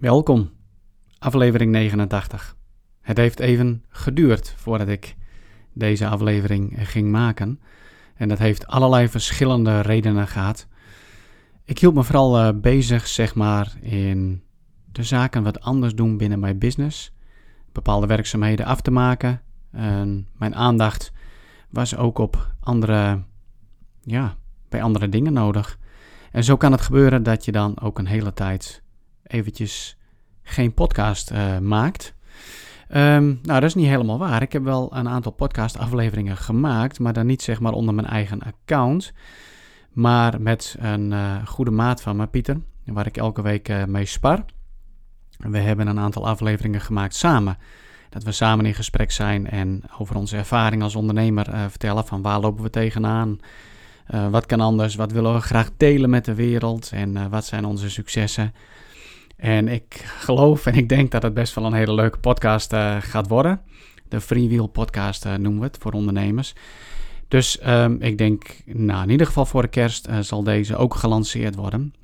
Welkom, aflevering 89. Het heeft even geduurd voordat ik deze aflevering ging maken. En dat heeft allerlei verschillende redenen gehad. Ik hield me vooral uh, bezig, zeg maar, in de zaken wat anders doen binnen mijn business. Bepaalde werkzaamheden af te maken. En mijn aandacht was ook op andere, ja, bij andere dingen nodig. En zo kan het gebeuren dat je dan ook een hele tijd eventjes geen podcast uh, maakt. Um, nou, dat is niet helemaal waar. Ik heb wel een aantal podcast-afleveringen gemaakt, maar dan niet zeg maar onder mijn eigen account. Maar met een uh, goede maat van me, Pieter, waar ik elke week uh, mee spar. We hebben een aantal afleveringen gemaakt samen. Dat we samen in gesprek zijn en over onze ervaring als ondernemer vertellen van waar lopen we tegenaan. wat kan anders? Wat willen we graag delen met de wereld? En wat zijn onze successen? En ik geloof en ik denk dat het best wel een hele leuke podcast uh, gaat worden. De Freewheel podcast uh, noemen we het voor ondernemers. Dus um, ik denk, nou in ieder geval voor de kerst uh, zal deze ook gelanceerd worden.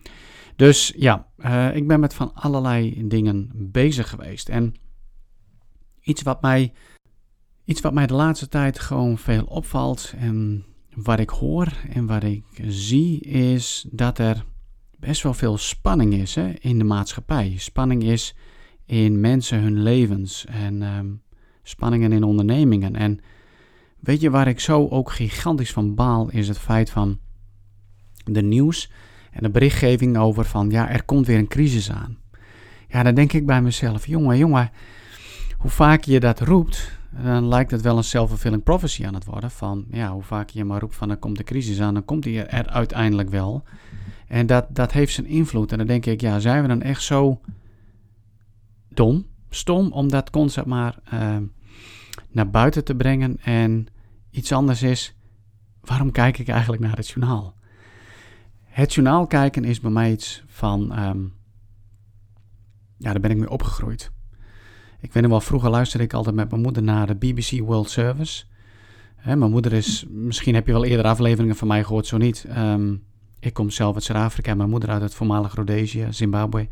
Dus ja, ik ben met van allerlei dingen bezig geweest. En iets wat mij, iets wat mij de laatste tijd gewoon veel opvalt en wat ik hoor en wat ik zie is dat er best wel veel spanning is hè, in de maatschappij. Spanning is in mensen hun levens en um, spanningen in ondernemingen. En weet je waar ik zo ook gigantisch van baal, is het feit van de nieuws en de berichtgeving over van ja, er komt weer een crisis aan. Ja, dan denk ik bij mezelf, jongen, jongen, hoe vaak je dat roept, dan lijkt het wel een self-fulfilling prophecy aan het worden. Van ja, hoe vaak je maar roept van er komt de crisis aan, dan komt die er uiteindelijk wel. En dat, dat heeft zijn invloed. En dan denk ik, ja, zijn we dan echt zo dom, stom om dat concept maar uh, naar buiten te brengen? En iets anders is, waarom kijk ik eigenlijk naar het journaal? Het journaal kijken is bij mij iets van, um, ja, daar ben ik mee opgegroeid. Ik weet nog wel, vroeger luisterde ik altijd met mijn moeder naar de BBC World Service. Hè, mijn moeder is, misschien heb je wel eerder afleveringen van mij gehoord, zo niet. Um, ik kom zelf uit Zuid-Afrika, mijn moeder uit het voormalig Rhodesië, Zimbabwe.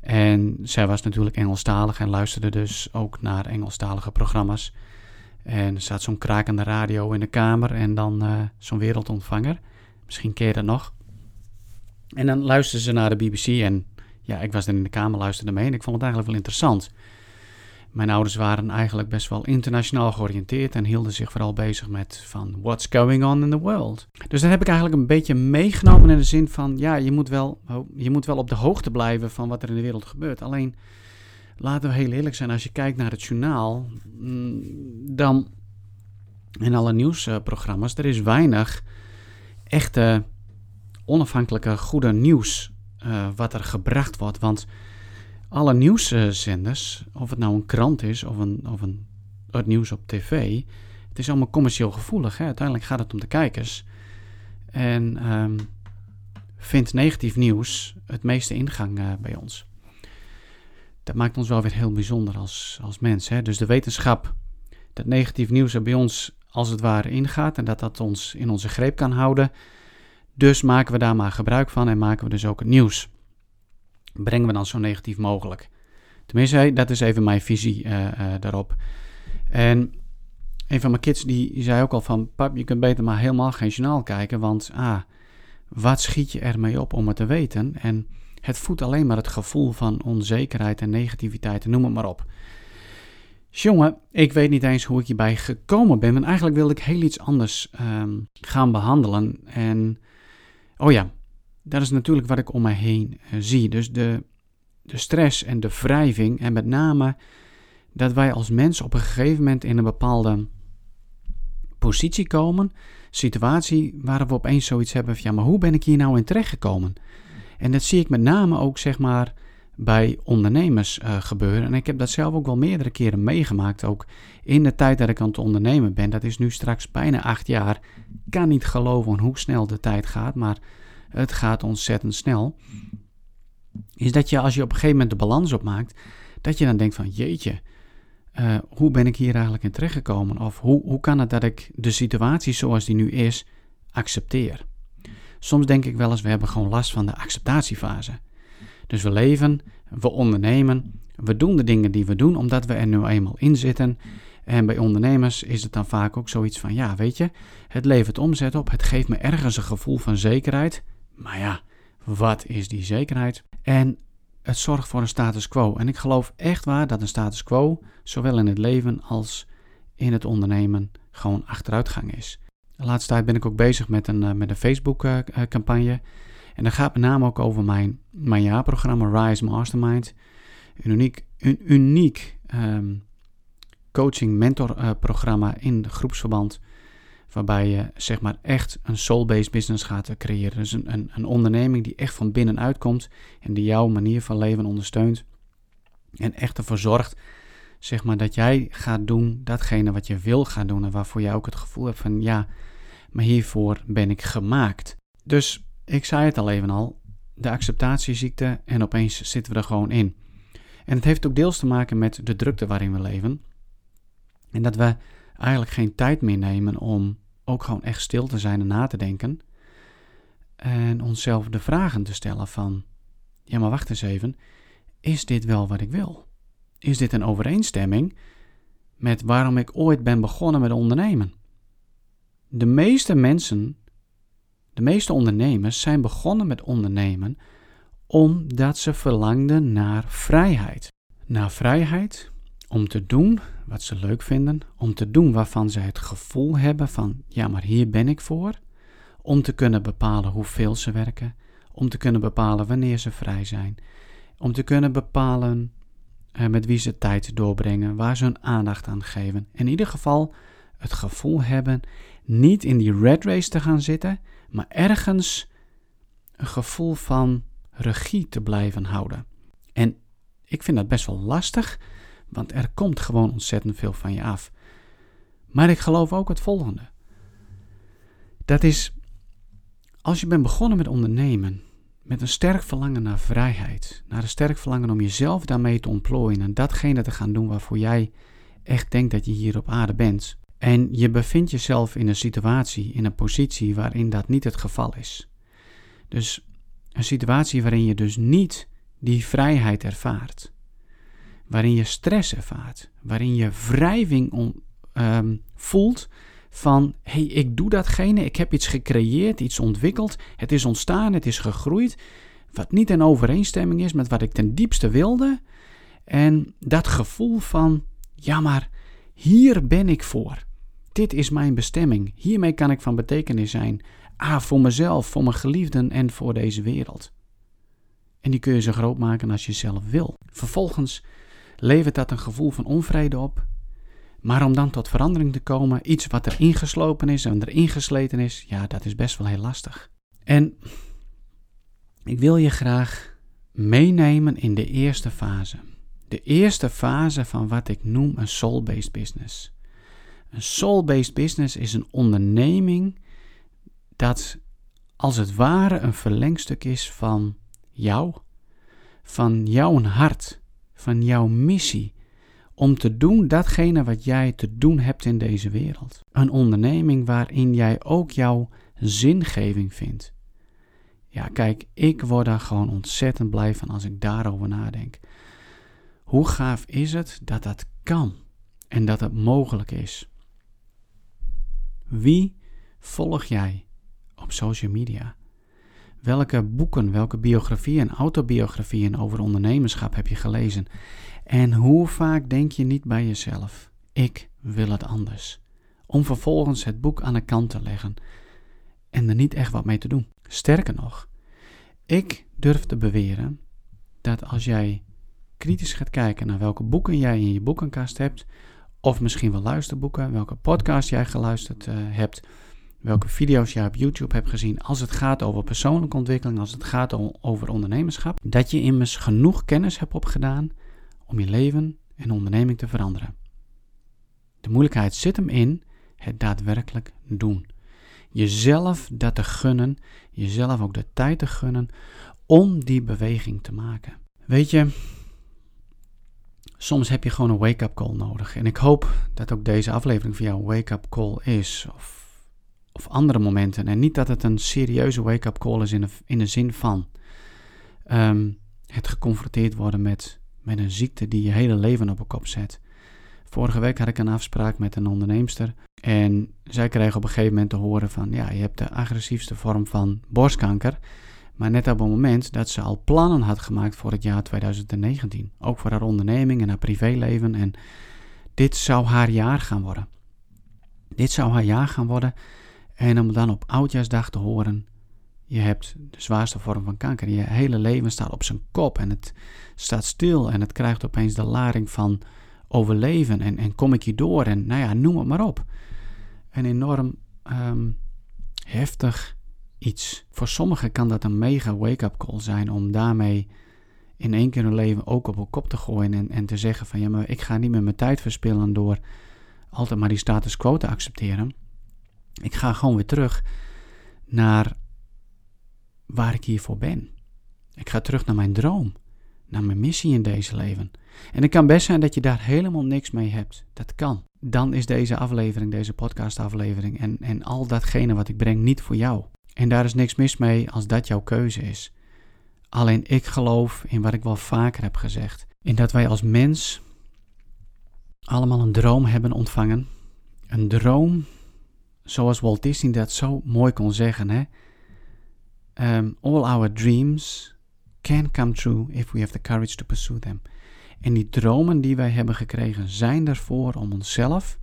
En zij was natuurlijk Engelstalig en luisterde dus ook naar Engelstalige programma's. En er zat zo'n krakende radio in de kamer en dan uh, zo'n wereldontvanger. Misschien je dat nog. En dan luisterde ze naar de BBC en ja, ik was dan in de kamer, luisterde mee en ik vond het eigenlijk wel interessant. Mijn ouders waren eigenlijk best wel internationaal georiënteerd en hielden zich vooral bezig met van what's going on in the world. Dus dat heb ik eigenlijk een beetje meegenomen in de zin van ja, je moet wel, je moet wel op de hoogte blijven van wat er in de wereld gebeurt. Alleen, laten we heel eerlijk zijn, als je kijkt naar het journaal, mm, dan in alle nieuwsprogramma's, er is weinig echte onafhankelijke goede nieuws uh, wat er gebracht wordt. Want alle nieuwszenders, of het nou een krant is of, een, of een, het nieuws op tv, het is allemaal commercieel gevoelig. Hè? Uiteindelijk gaat het om de kijkers. En um, vindt negatief nieuws het meeste ingang uh, bij ons. Dat maakt ons wel weer heel bijzonder als, als mens. Hè? Dus de wetenschap dat negatief nieuws er bij ons als het ware ingaat en dat dat ons in onze greep kan houden. Dus maken we daar maar gebruik van en maken we dus ook het nieuws brengen we dan zo negatief mogelijk. Tenminste, dat is even mijn visie uh, daarop. En een van mijn kids die zei ook al van... Pap, je kunt beter maar helemaal geen journaal kijken... want ah, wat schiet je ermee op om het te weten? En het voedt alleen maar het gevoel van onzekerheid en negativiteit... noem het maar op. Jongen, ik weet niet eens hoe ik hierbij gekomen ben... want eigenlijk wilde ik heel iets anders um, gaan behandelen. En, oh ja, dat is natuurlijk wat ik om mij heen uh, zie. Dus de, de stress en de wrijving en met name dat wij als mensen op een gegeven moment in een bepaalde positie komen, situatie waar we opeens zoiets hebben van ja, maar hoe ben ik hier nou in terecht gekomen? En dat zie ik met name ook zeg maar bij ondernemers uh, gebeuren. En ik heb dat zelf ook wel meerdere keren meegemaakt, ook in de tijd dat ik aan het ondernemen ben. Dat is nu straks bijna acht jaar. Ik kan niet geloven hoe snel de tijd gaat, maar het gaat ontzettend snel, is dat je als je op een gegeven moment de balans opmaakt, dat je dan denkt van jeetje, uh, hoe ben ik hier eigenlijk in terechtgekomen? Of hoe, hoe kan het dat ik de situatie zoals die nu is accepteer? Soms denk ik wel eens, we hebben gewoon last van de acceptatiefase. Dus we leven, we ondernemen, we doen de dingen die we doen omdat we er nu eenmaal in zitten. En bij ondernemers is het dan vaak ook zoiets van, ja, weet je, het levert omzet op, het geeft me ergens een gevoel van zekerheid. Maar ja, wat is die zekerheid? En het zorgt voor een status quo. En ik geloof echt waar dat een status quo, zowel in het leven als in het ondernemen, gewoon achteruitgang is. De laatste tijd ben ik ook bezig met een, uh, met een Facebook-campagne. Uh, en dat gaat met name ook over mijn, mijn jaarprogramma Rise Mastermind. Een uniek, een uniek um, coaching mentor uh, programma in groepsverband. Waarbij je zeg maar echt een soul-based business gaat creëren. Dus een, een, een onderneming die echt van binnenuit komt en die jouw manier van leven ondersteunt. En echt ervoor zorgt zeg maar, dat jij gaat doen datgene wat je wil gaan doen. En waarvoor jij ook het gevoel hebt van ja, maar hiervoor ben ik gemaakt. Dus ik zei het al even al, de acceptatieziekte en opeens zitten we er gewoon in. En het heeft ook deels te maken met de drukte waarin we leven. En dat we eigenlijk geen tijd meer nemen om ook gewoon echt stil te zijn en na te denken. En onszelf de vragen te stellen van, ja maar wacht eens even, is dit wel wat ik wil? Is dit een overeenstemming met waarom ik ooit ben begonnen met ondernemen? De meeste mensen, de meeste ondernemers zijn begonnen met ondernemen omdat ze verlangden naar vrijheid. Naar vrijheid om te doen wat ze leuk vinden, om te doen waarvan ze het gevoel hebben van ja, maar hier ben ik voor, om te kunnen bepalen hoeveel ze werken, om te kunnen bepalen wanneer ze vrij zijn, om te kunnen bepalen uh, met wie ze tijd doorbrengen, waar ze hun aandacht aan geven. In ieder geval het gevoel hebben niet in die red race te gaan zitten, maar ergens een gevoel van regie te blijven houden. En ik vind dat best wel lastig, want er komt gewoon ontzettend veel van je af. Maar ik geloof ook het volgende. Dat is, als je bent begonnen met ondernemen, met een sterk verlangen naar vrijheid, naar een sterk verlangen om jezelf daarmee te ontplooien en datgene te gaan doen waarvoor jij echt denkt dat je hier op aarde bent, en je bevindt jezelf in een situatie, in een positie waarin dat niet het geval is. Dus een situatie waarin je dus niet die vrijheid ervaart. Waarin je stress ervaart. Waarin je wrijving um, voelt van: hé, hey, ik doe datgene, ik heb iets gecreëerd, iets ontwikkeld, het is ontstaan, het is gegroeid. Wat niet in overeenstemming is met wat ik ten diepste wilde. En dat gevoel van: ja, maar hier ben ik voor. Dit is mijn bestemming. Hiermee kan ik van betekenis zijn. Ah, voor mezelf, voor mijn geliefden en voor deze wereld. En die kun je zo groot maken als je zelf wil. Vervolgens levert dat een gevoel van onvrede op. Maar om dan tot verandering te komen, iets wat er ingeslopen is en er ingesleten is, ja, dat is best wel heel lastig. En ik wil je graag meenemen in de eerste fase. De eerste fase van wat ik noem een soul-based business. Een soul-based business is een onderneming dat als het ware een verlengstuk is van jou, van jouw hart, van jouw missie, om te doen datgene wat jij te doen hebt in deze wereld. Een onderneming waarin jij ook jouw zingeving vindt. Ja, kijk, ik word daar gewoon ontzettend blij van als ik daarover nadenk. Hoe gaaf is het dat dat kan en dat het mogelijk is? Wie volg jij op social media? Welke boeken, welke biografieën autobiografieën over ondernemerschap heb je gelezen? En hoe vaak denk je niet bij jezelf: ik wil het anders? Om vervolgens het boek aan de kant te leggen en er niet echt wat mee te doen. Sterker nog, ik durf te beweren dat als jij kritisch gaat kijken naar welke boeken jij in je boekenkast hebt, of misschien wel luisterboeken, welke podcast jij geluisterd uh, hebt, welke video's jij op YouTube hebt gezien. Als het gaat over persoonlijke ontwikkeling, als het gaat over ondernemerschap. Dat je immers genoeg kennis hebt opgedaan om je leven en onderneming te veranderen. De moeilijkheid zit hem in het daadwerkelijk doen. Jezelf dat te gunnen, jezelf ook de tijd te gunnen om die beweging te maken. Weet je, Soms heb je gewoon een wake-up call nodig. En ik hoop dat ook deze aflevering voor jou een wake-up call is. Of, of andere momenten. En niet dat het een serieuze wake-up call is in de, in de zin van. Um, het geconfronteerd worden met, met een ziekte die je hele leven op een kop zet. Vorige week had ik een afspraak met een onderneemster. En zij kreeg op een gegeven moment te horen van... ja, je hebt de agressiefste vorm van borstkanker. Maar net op het moment dat ze al plannen had gemaakt voor het jaar 2019. Ook voor haar onderneming en haar privéleven. En dit zou haar jaar gaan worden. Dit zou haar jaar gaan worden. En om dan op oudjaarsdag te horen... je hebt de zwaarste vorm van kanker. Je hele leven staat op zijn kop en het staat stil. En het krijgt opeens de lading van overleven en, en kom ik hier door en nou ja, noem het maar op. Een enorm um, heftig iets. Voor sommigen kan dat een mega wake-up call zijn om daarmee in één keer hun leven ook op een kop te gooien en, en te zeggen van ja, maar ik ga niet meer mijn tijd verspillen door altijd maar die status quo te accepteren. Ik ga gewoon weer terug naar waar ik hiervoor ben. Ik ga terug naar mijn droom, naar mijn missie in deze leven. En het kan best zijn dat je daar helemaal niks mee hebt. Dat kan. Dan is deze aflevering, deze podcastaflevering en, en al datgene wat ik breng niet voor jou. En daar is niks mis mee als dat jouw keuze is. Alleen ik geloof in wat ik wel vaker heb gezegd. In dat wij als mens allemaal een droom hebben ontvangen. Een droom, zoals Walt Disney dat zo mooi kon zeggen. Hè? Um, all our dreams can come true if we have the courage to pursue them. En die dromen die wij hebben gekregen zijn ervoor om onszelf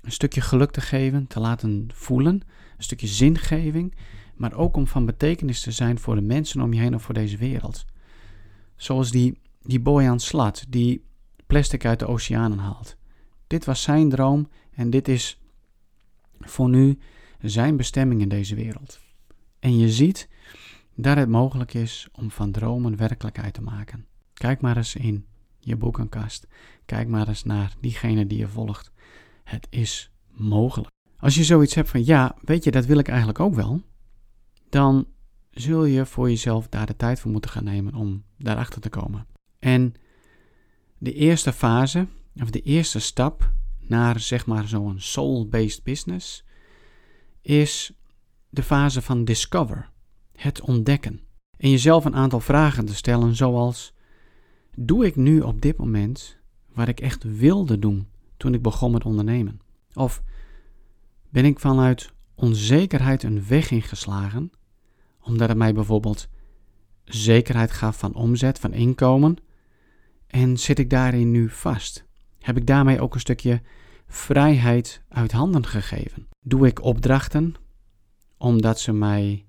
een stukje geluk te geven, te laten voelen, een stukje zingeving, maar ook om van betekenis te zijn voor de mensen om je heen of voor deze wereld. Zoals die, die Boyan Slat die plastic uit de oceanen haalt. Dit was zijn droom en dit is voor nu zijn bestemming in deze wereld. En je ziet dat het mogelijk is om van dromen werkelijkheid te maken. Kijk maar eens in je boekenkast. Kijk maar eens naar diegene die je volgt. Het is mogelijk. Als je zoiets hebt van ja, weet je, dat wil ik eigenlijk ook wel, dan zul je voor jezelf daar de tijd voor moeten gaan nemen om daarachter te komen. En de eerste fase, of de eerste stap naar zeg maar zo'n soul-based business, is de fase van discover, het ontdekken. En jezelf een aantal vragen te stellen, zoals: Doe ik nu op dit moment wat ik echt wilde doen toen ik begon met ondernemen? Of ben ik vanuit onzekerheid een weg ingeslagen, omdat het mij bijvoorbeeld zekerheid gaf van omzet, van inkomen, en zit ik daarin nu vast? Heb ik daarmee ook een stukje vrijheid uit handen gegeven? Doe ik opdrachten omdat ze mij,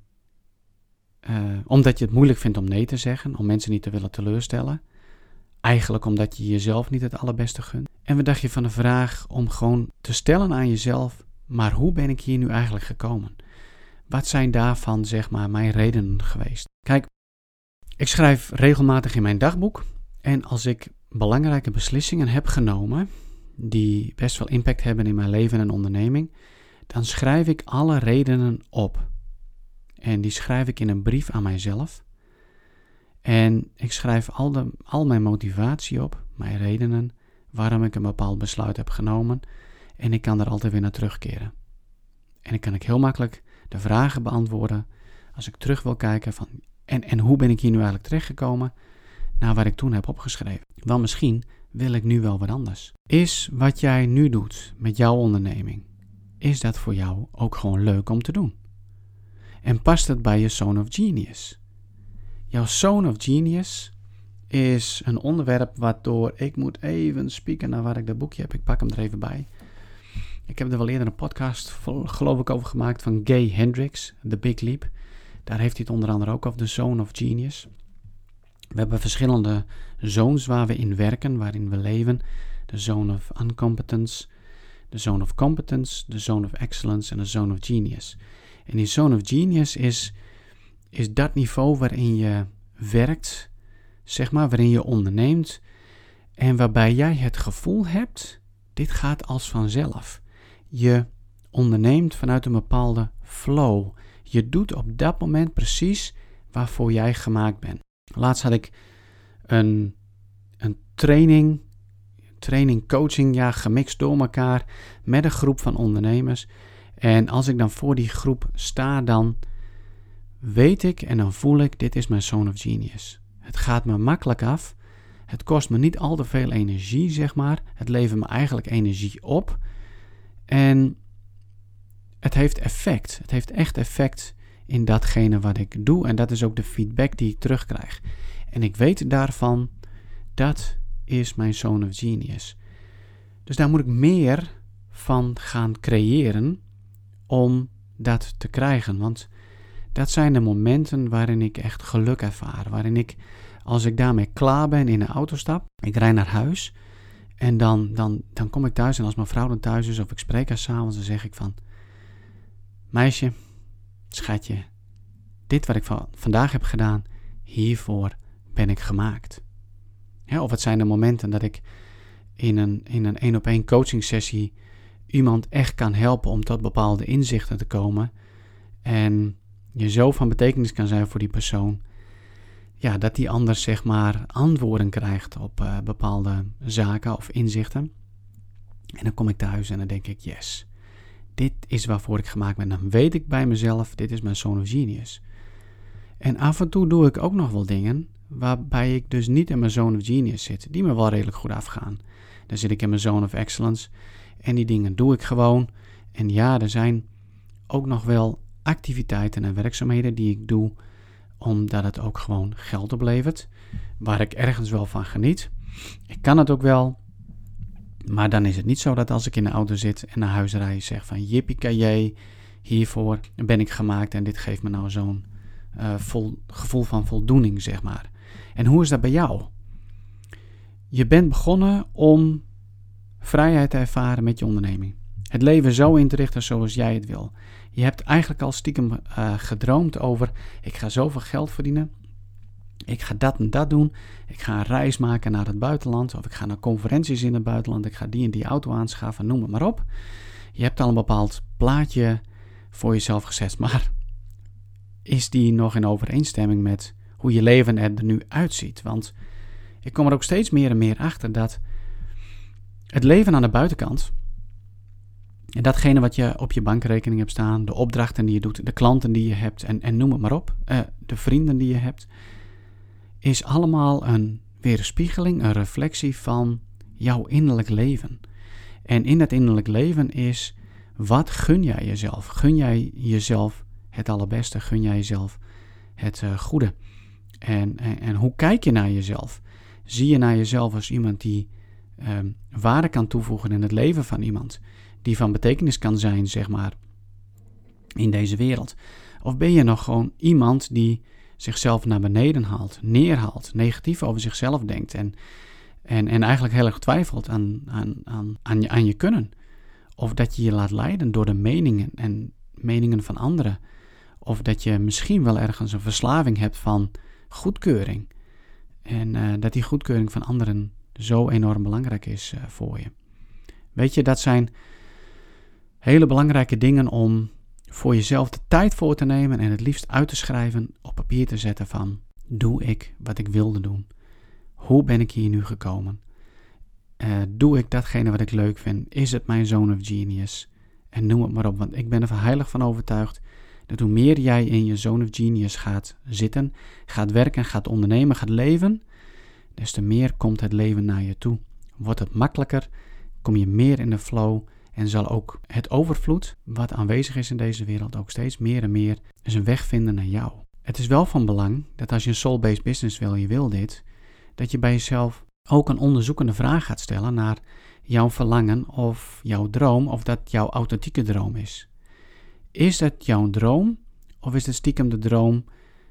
uh, omdat je het moeilijk vindt om nee te zeggen, om mensen niet te willen teleurstellen? Eigenlijk omdat je jezelf niet het allerbeste gunt. En wat dacht je van de vraag om gewoon te stellen aan jezelf: maar hoe ben ik hier nu eigenlijk gekomen? Wat zijn daarvan, zeg maar, mijn redenen geweest? Kijk, ik schrijf regelmatig in mijn dagboek. En als ik belangrijke beslissingen heb genomen, die best wel impact hebben in mijn leven en onderneming, dan schrijf ik alle redenen op. En die schrijf ik in een brief aan mijzelf. En ik schrijf al, de, al mijn motivatie op, mijn redenen, waarom ik een bepaald besluit heb genomen. En ik kan er altijd weer naar terugkeren. En dan kan ik heel makkelijk de vragen beantwoorden als ik terug wil kijken van en, en hoe ben ik hier nu eigenlijk terechtgekomen naar wat ik toen heb opgeschreven. Want misschien wil ik nu wel wat anders. Is wat jij nu doet met jouw onderneming, is dat voor jou ook gewoon leuk om te doen? En past het bij je Zone of Genius? Jouw Zone of Genius is een onderwerp waardoor ik moet even spieken naar waar ik dat boekje heb. Ik pak hem er even bij. Ik heb er wel eerder een podcast, geloof ik, over gemaakt van Gay Hendricks, The Big Leap. Daar heeft hij het onder andere ook over, de Zone of Genius. We hebben verschillende zones waar we in werken, waarin we leven. De Zone of Uncompetence, de Zone of Competence, de Zone of Excellence en de Zone of Genius. En die Zone of Genius is is dat niveau waarin je werkt, zeg maar, waarin je onderneemt en waarbij jij het gevoel hebt, dit gaat als vanzelf. Je onderneemt vanuit een bepaalde flow. Je doet op dat moment precies waarvoor jij gemaakt bent. Laatst had ik een, een training, training, coaching, ja, gemixt door elkaar met een groep van ondernemers. En als ik dan voor die groep sta, dan weet ik en dan voel ik, dit is mijn zone of genius. Het gaat me makkelijk af. Het kost me niet al te veel energie, zeg maar. Het levert me eigenlijk energie op. En het heeft effect. Het heeft echt effect in datgene wat ik doe. En dat is ook de feedback die ik terugkrijg. En ik weet daarvan, dat is mijn zone of genius. Dus daar moet ik meer van gaan creëren om dat te krijgen. Want dat zijn de momenten waarin ik echt geluk ervaar. Waarin ik, als ik daarmee klaar ben in de auto stap, ik rijd naar huis. En dan, dan, dan kom ik thuis en als mijn vrouw dan thuis is of ik spreek haar s'avonds, dan zeg ik van... Meisje, schatje, dit wat ik van, vandaag heb gedaan, hiervoor ben ik gemaakt. of het zijn de momenten dat ik in een in een één op één coaching sessie iemand echt kan helpen om tot bepaalde inzichten te komen. En je zo van betekenis kan zijn voor die persoon. Ja, dat die ander zeg maar antwoorden krijgt op uh, bepaalde zaken of inzichten. En dan kom ik thuis en dan denk ik, yes, dit is waarvoor ik gemaakt ben. Dan weet ik bij mezelf, dit is mijn zone of genius. En af en toe doe ik ook nog wel dingen waarbij ik dus niet in mijn zone of genius zit, die me wel redelijk goed afgaan. Dan zit ik in mijn zone of excellence en die dingen doe ik gewoon. En ja, er zijn ook nog wel activiteiten en werkzaamheden die ik doe omdat het ook gewoon geld oplevert, waar ik ergens wel van geniet. Ik kan het ook wel, maar dan is het niet zo dat als ik in de auto zit en naar huis rijd, zeg van jippie hiervoor ben ik gemaakt en dit geeft me nou zo'n uh, vol, gevoel van voldoening, zeg maar. En hoe is dat bij jou? Je bent begonnen om vrijheid te ervaren met je onderneming. Het leven zo in te richten zoals jij het wil. Je hebt eigenlijk al stiekem uh, gedroomd over: ik ga zoveel geld verdienen. Ik ga dat en dat doen. Ik ga een reis maken naar het buitenland. Of ik ga naar conferenties in het buitenland. Ik ga die en die auto aanschaffen. Noem het maar op. Je hebt al een bepaald plaatje voor jezelf gezet. Maar is die nog in overeenstemming met hoe je leven er nu uitziet? Want ik kom er ook steeds meer en meer achter dat het leven aan de buitenkant, en datgene wat je op je bankrekening hebt staan, de opdrachten die je doet, de klanten die je hebt en, en noem het maar op, uh, de vrienden die je hebt, is allemaal een weerspiegeling, een reflectie van jouw innerlijk leven. En in dat innerlijk leven is, wat gun jij jezelf? Gun jij jezelf het allerbeste? Gun jij jezelf het uh, goede? En, en, hoe kijk je naar jezelf? Zie je naar jezelf als iemand die um, waarde kan toevoegen in het leven van iemand? Die van betekenis kan zijn, zeg maar, in deze wereld? Of ben je nog gewoon iemand die zichzelf naar beneden haalt, neerhaalt, negatief over zichzelf denkt en, en, en eigenlijk heel erg twijfelt aan, aan, aan, aan, je, aan je kunnen? Of dat je je laat leiden door de meningen en meningen van anderen? Of dat je misschien wel ergens een verslaving hebt van goedkeuring. En uh, dat die goedkeuring van anderen zo enorm belangrijk is uh, voor je. Weet je, dat zijn hele belangrijke dingen om voor jezelf de tijd voor te nemen en het liefst uit te schrijven, op papier te zetten van, doe ik wat ik wilde doen? Hoe ben ik hier nu gekomen? Uh, doe ik datgene wat ik leuk vind? Is het mijn zone of genius? En noem het maar op, want ik ben er heilig van overtuigd dat hoe meer jij in je zone of genius gaat zitten, gaat werken, gaat ondernemen, gaat leven, des te meer komt het leven naar je toe. Wordt het makkelijker, kom je meer in de flow en zal ook het overvloed wat aanwezig is in deze wereld ook steeds meer en meer zijn weg vinden naar jou. Het is wel van belang dat als je een soul-based business wil, je wil dit, dat je bij jezelf ook een onderzoekende vraag gaat stellen naar jouw verlangen of jouw droom of dat jouw authentieke droom is. Is het jouw droom of is het stiekem de droom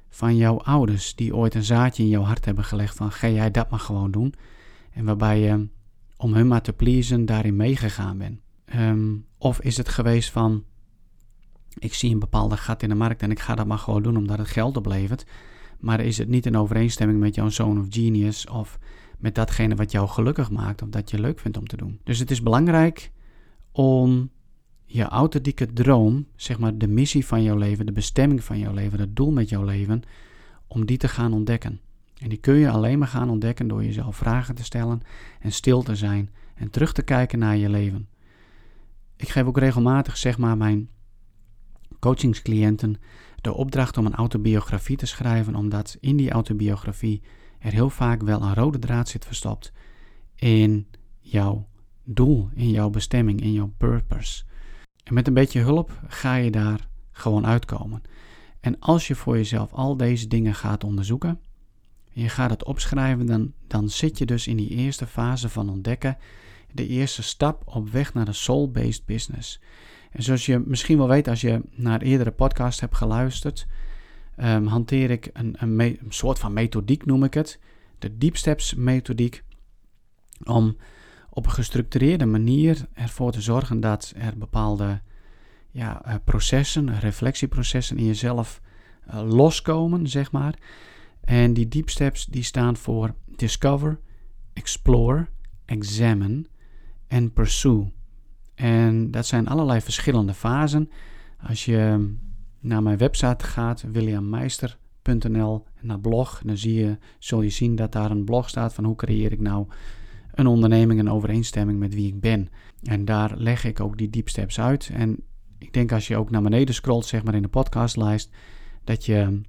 van jouw ouders die ooit een zaadje in jouw hart hebben gelegd van ga jij dat maar gewoon doen en waarbij je om hun maar te pleasen daarin meegegaan bent? Ehm, of is het geweest van ik zie een bepaalde gat in de markt en ik ga dat maar gewoon doen omdat het geld oplevert, maar is het niet in overeenstemming met jouw zoon of genius of met datgene wat jou gelukkig maakt of dat je leuk vindt om te doen? Dus het is belangrijk om je authentieke droom, zeg maar de missie van jouw leven, de bestemming van jouw leven, het doel met jouw leven, om die te gaan ontdekken. En die kun je alleen maar gaan ontdekken door jezelf vragen te stellen en stil te zijn en terug te kijken naar je leven. Ik geef ook regelmatig, zeg maar, mijn coachingscliënten de opdracht om een autobiografie te schrijven, omdat in die autobiografie er heel vaak wel een rode draad zit verstopt in jouw doel, in jouw bestemming, in jouw purpose. En met een beetje hulp ga je daar gewoon uitkomen. En als je voor jezelf al deze dingen gaat onderzoeken, en je gaat het opschrijven, dan, dan zit je dus in die eerste fase van ontdekken, de eerste stap op weg naar de soul-based business. En zoals je misschien wel weet als je naar eerdere podcast hebt geluisterd, um, hanteer ik een, een, een, soort van methodiek, noem ik het. De Deep Steps methodiek. Om op een gestructureerde manier ervoor te zorgen dat er bepaalde ja, uh, processen, reflectieprocessen in jezelf uh, loskomen, zeg maar. En die deep steps die staan voor discover, explore, examine en pursue. En dat zijn allerlei verschillende fasen. Als je naar mijn website gaat, williammeister.nl, naar blog, dan zie je, zul je zien dat daar een blog staat van hoe creëer ik nou een onderneming in overeenstemming met wie ik ben. En daar leg ik ook die deep steps uit. En ik denk als je ook naar beneden scrolt, zeg maar in de podcastlijst, dat je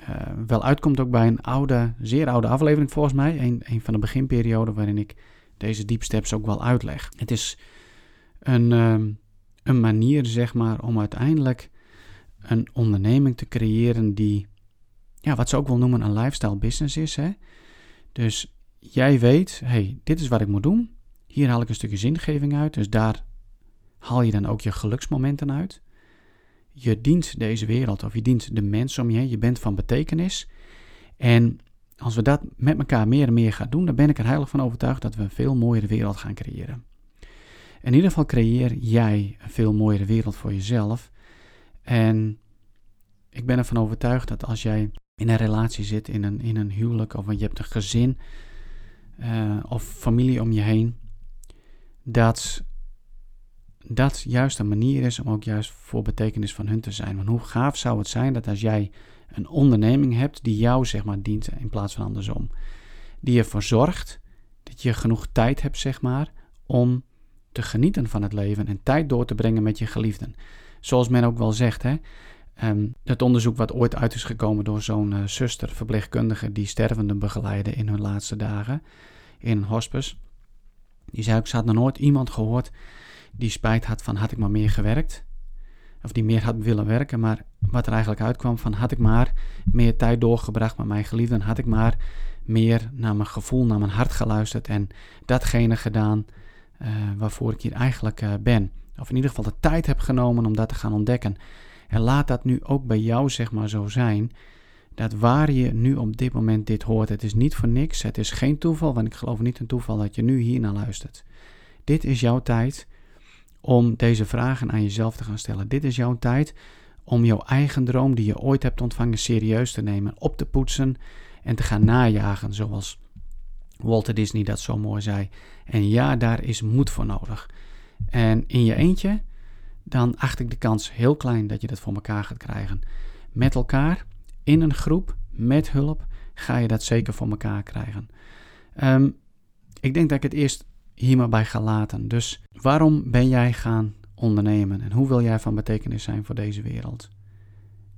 uh, wel uitkomt ook bij een oude, zeer oude aflevering volgens mij. Een, een van de beginperioden waarin ik deze deep steps ook wel uitleg. Het is een, uh, een manier, zeg maar, om uiteindelijk een onderneming te creëren die, ja, wat ze ook wel noemen een lifestyle business is. Hè? Dus jij weet, hey, dit is wat ik moet doen. Hier haal ik een stukje zingeving uit. Dus daar haal je dan ook je geluksmomenten uit. Je dient deze wereld of je dient de mensen om je heen. Je bent van betekenis. En als we dat met elkaar meer en meer gaan doen, dan ben ik er heilig van overtuigd dat we een veel mooiere wereld gaan creëren. In ieder geval creëer jij een veel mooiere wereld voor jezelf. En ik ben ervan overtuigd dat als jij in een relatie zit, in een, in een huwelijk of je hebt een gezin uh, of familie om je heen, dat dat juist een manier is om ook juist voor betekenis van hun te zijn. Want hoe gaaf zou het zijn dat als jij een onderneming hebt die jou zeg maar dient in plaats van andersom, die ervoor zorgt dat je genoeg tijd hebt zeg maar om te genieten van het leven en tijd door te brengen met je geliefden. Zoals men ook wel zegt, hè, um, het onderzoek wat ooit uit is gekomen door zo'n uh, zuster, verpleegkundige, die stervenden begeleiden in hun laatste dagen in een hospice. Die zei ook, ze had nog nooit iemand gehoord die spijt had van had ik maar meer gewerkt. Of die meer had willen werken, maar wat er eigenlijk uitkwam van had ik maar meer tijd doorgebracht met mijn geliefden, had ik maar meer naar mijn gevoel, naar mijn hart geluisterd en datgene gedaan uh, waarvoor ik hier eigenlijk uh, ben. Of in ieder geval de tijd heb genomen om dat te gaan ontdekken. En laat dat nu ook bij jou zeg maar zo zijn. Dat waar je nu op dit moment dit hoort, het is niet voor niks. Het is geen toeval, want ik geloof niet in toeval dat je nu hier naar luistert. Dit is jouw tijd om deze vragen aan jezelf te gaan stellen. Dit is jouw tijd om jouw eigen droom die je ooit hebt ontvangen serieus te nemen, op te poetsen en te gaan najagen, zoals Walter Disney dat zo mooi zei. En ja, daar is moed voor nodig. En in je eentje, dan acht ik de kans heel klein dat je dat voor elkaar gaat krijgen. Met elkaar, in een groep, met hulp, ga je dat zeker voor elkaar krijgen. Um, ik denk dat ik het eerst hier bij ga laten. Dus waarom ben jij gaan ondernemen en hoe wil jij van betekenis zijn voor deze wereld?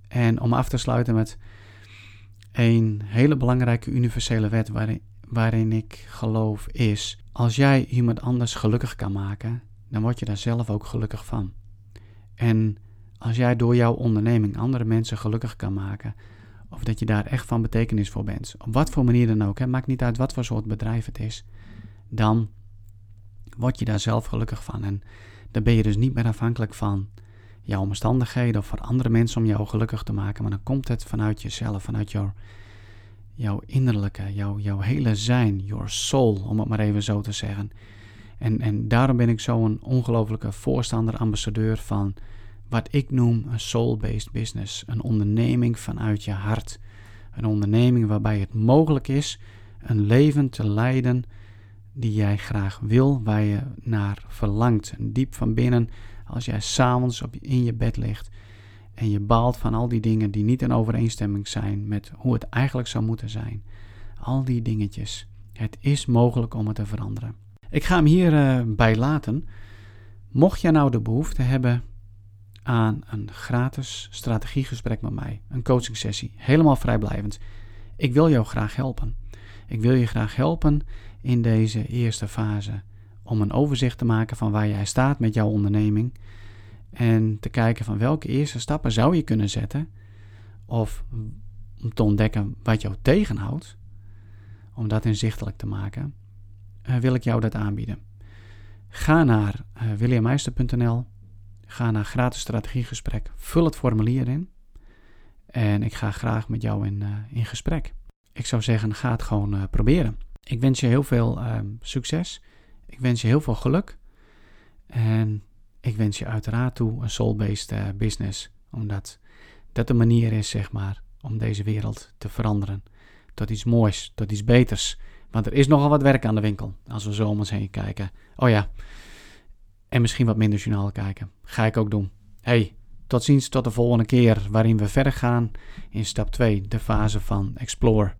En om af te sluiten met een hele belangrijke universele wet waarin, waarin ik geloof is: als jij iemand anders gelukkig kan maken, dan word je daar zelf ook gelukkig van. En als jij door jouw onderneming andere mensen gelukkig kan maken, of dat je daar echt van betekenis voor bent, op wat voor manier dan ook, hè, maakt niet uit wat voor soort bedrijf het is, dan word je daar zelf gelukkig van. En dan ben je dus niet meer afhankelijk van jouw omstandigheden of van andere mensen om jou gelukkig te maken, maar dan komt het vanuit jezelf, vanuit jouw, jouw innerlijke, jouw, jouw hele zijn, your soul, om het maar even zo te zeggen. En, en daarom ben ik zo'n ongelofelijke voorstander, ambassadeur van wat ik noem een soul-based business. Een onderneming vanuit je hart. Een onderneming waarbij het mogelijk is een leven te leiden die jij graag wil, waar je naar verlangt. Diep van binnen, als jij s'avonds in je bed ligt en je baalt van al die dingen die niet in overeenstemming zijn met hoe het eigenlijk zou moeten zijn. Al die dingetjes. Het is mogelijk om het te veranderen. Ik ga hem hierbij bij laten. Mocht jij nou de behoefte hebben aan een gratis strategiegesprek met mij, een coaching sessie, helemaal vrijblijvend. Ik wil jou graag helpen. Ik wil je graag helpen in deze eerste fase om een overzicht te maken van waar jij staat met jouw onderneming en te kijken van welke eerste stappen zou je kunnen zetten of om te ontdekken wat jou tegenhoudt, om dat inzichtelijk te maken, uh, wil ik jou dat aanbieden. Ga naar uh, williammeister.nl, ga naar gratis strategiegesprek, vul het formulier in en ik ga graag met jou in, uh, in gesprek. Ik zou zeggen, ga het gewoon proberen. Ik wens je heel veel ehm, succes. Ik wens je heel veel geluk. En ik wens je uiteraard toe een soul-based business, omdat dat de manier is, zeg maar, om deze wereld te veranderen. Tot iets moois, tot iets beters. Want er is nogal wat werk aan de winkel als we zo om ons heen kijken. Oh ja, en misschien wat minder journaal kijken. Ga ik ook doen. Hey, tot ziens tot de volgende keer waarin we verder gaan in stap 2, de fase van explore.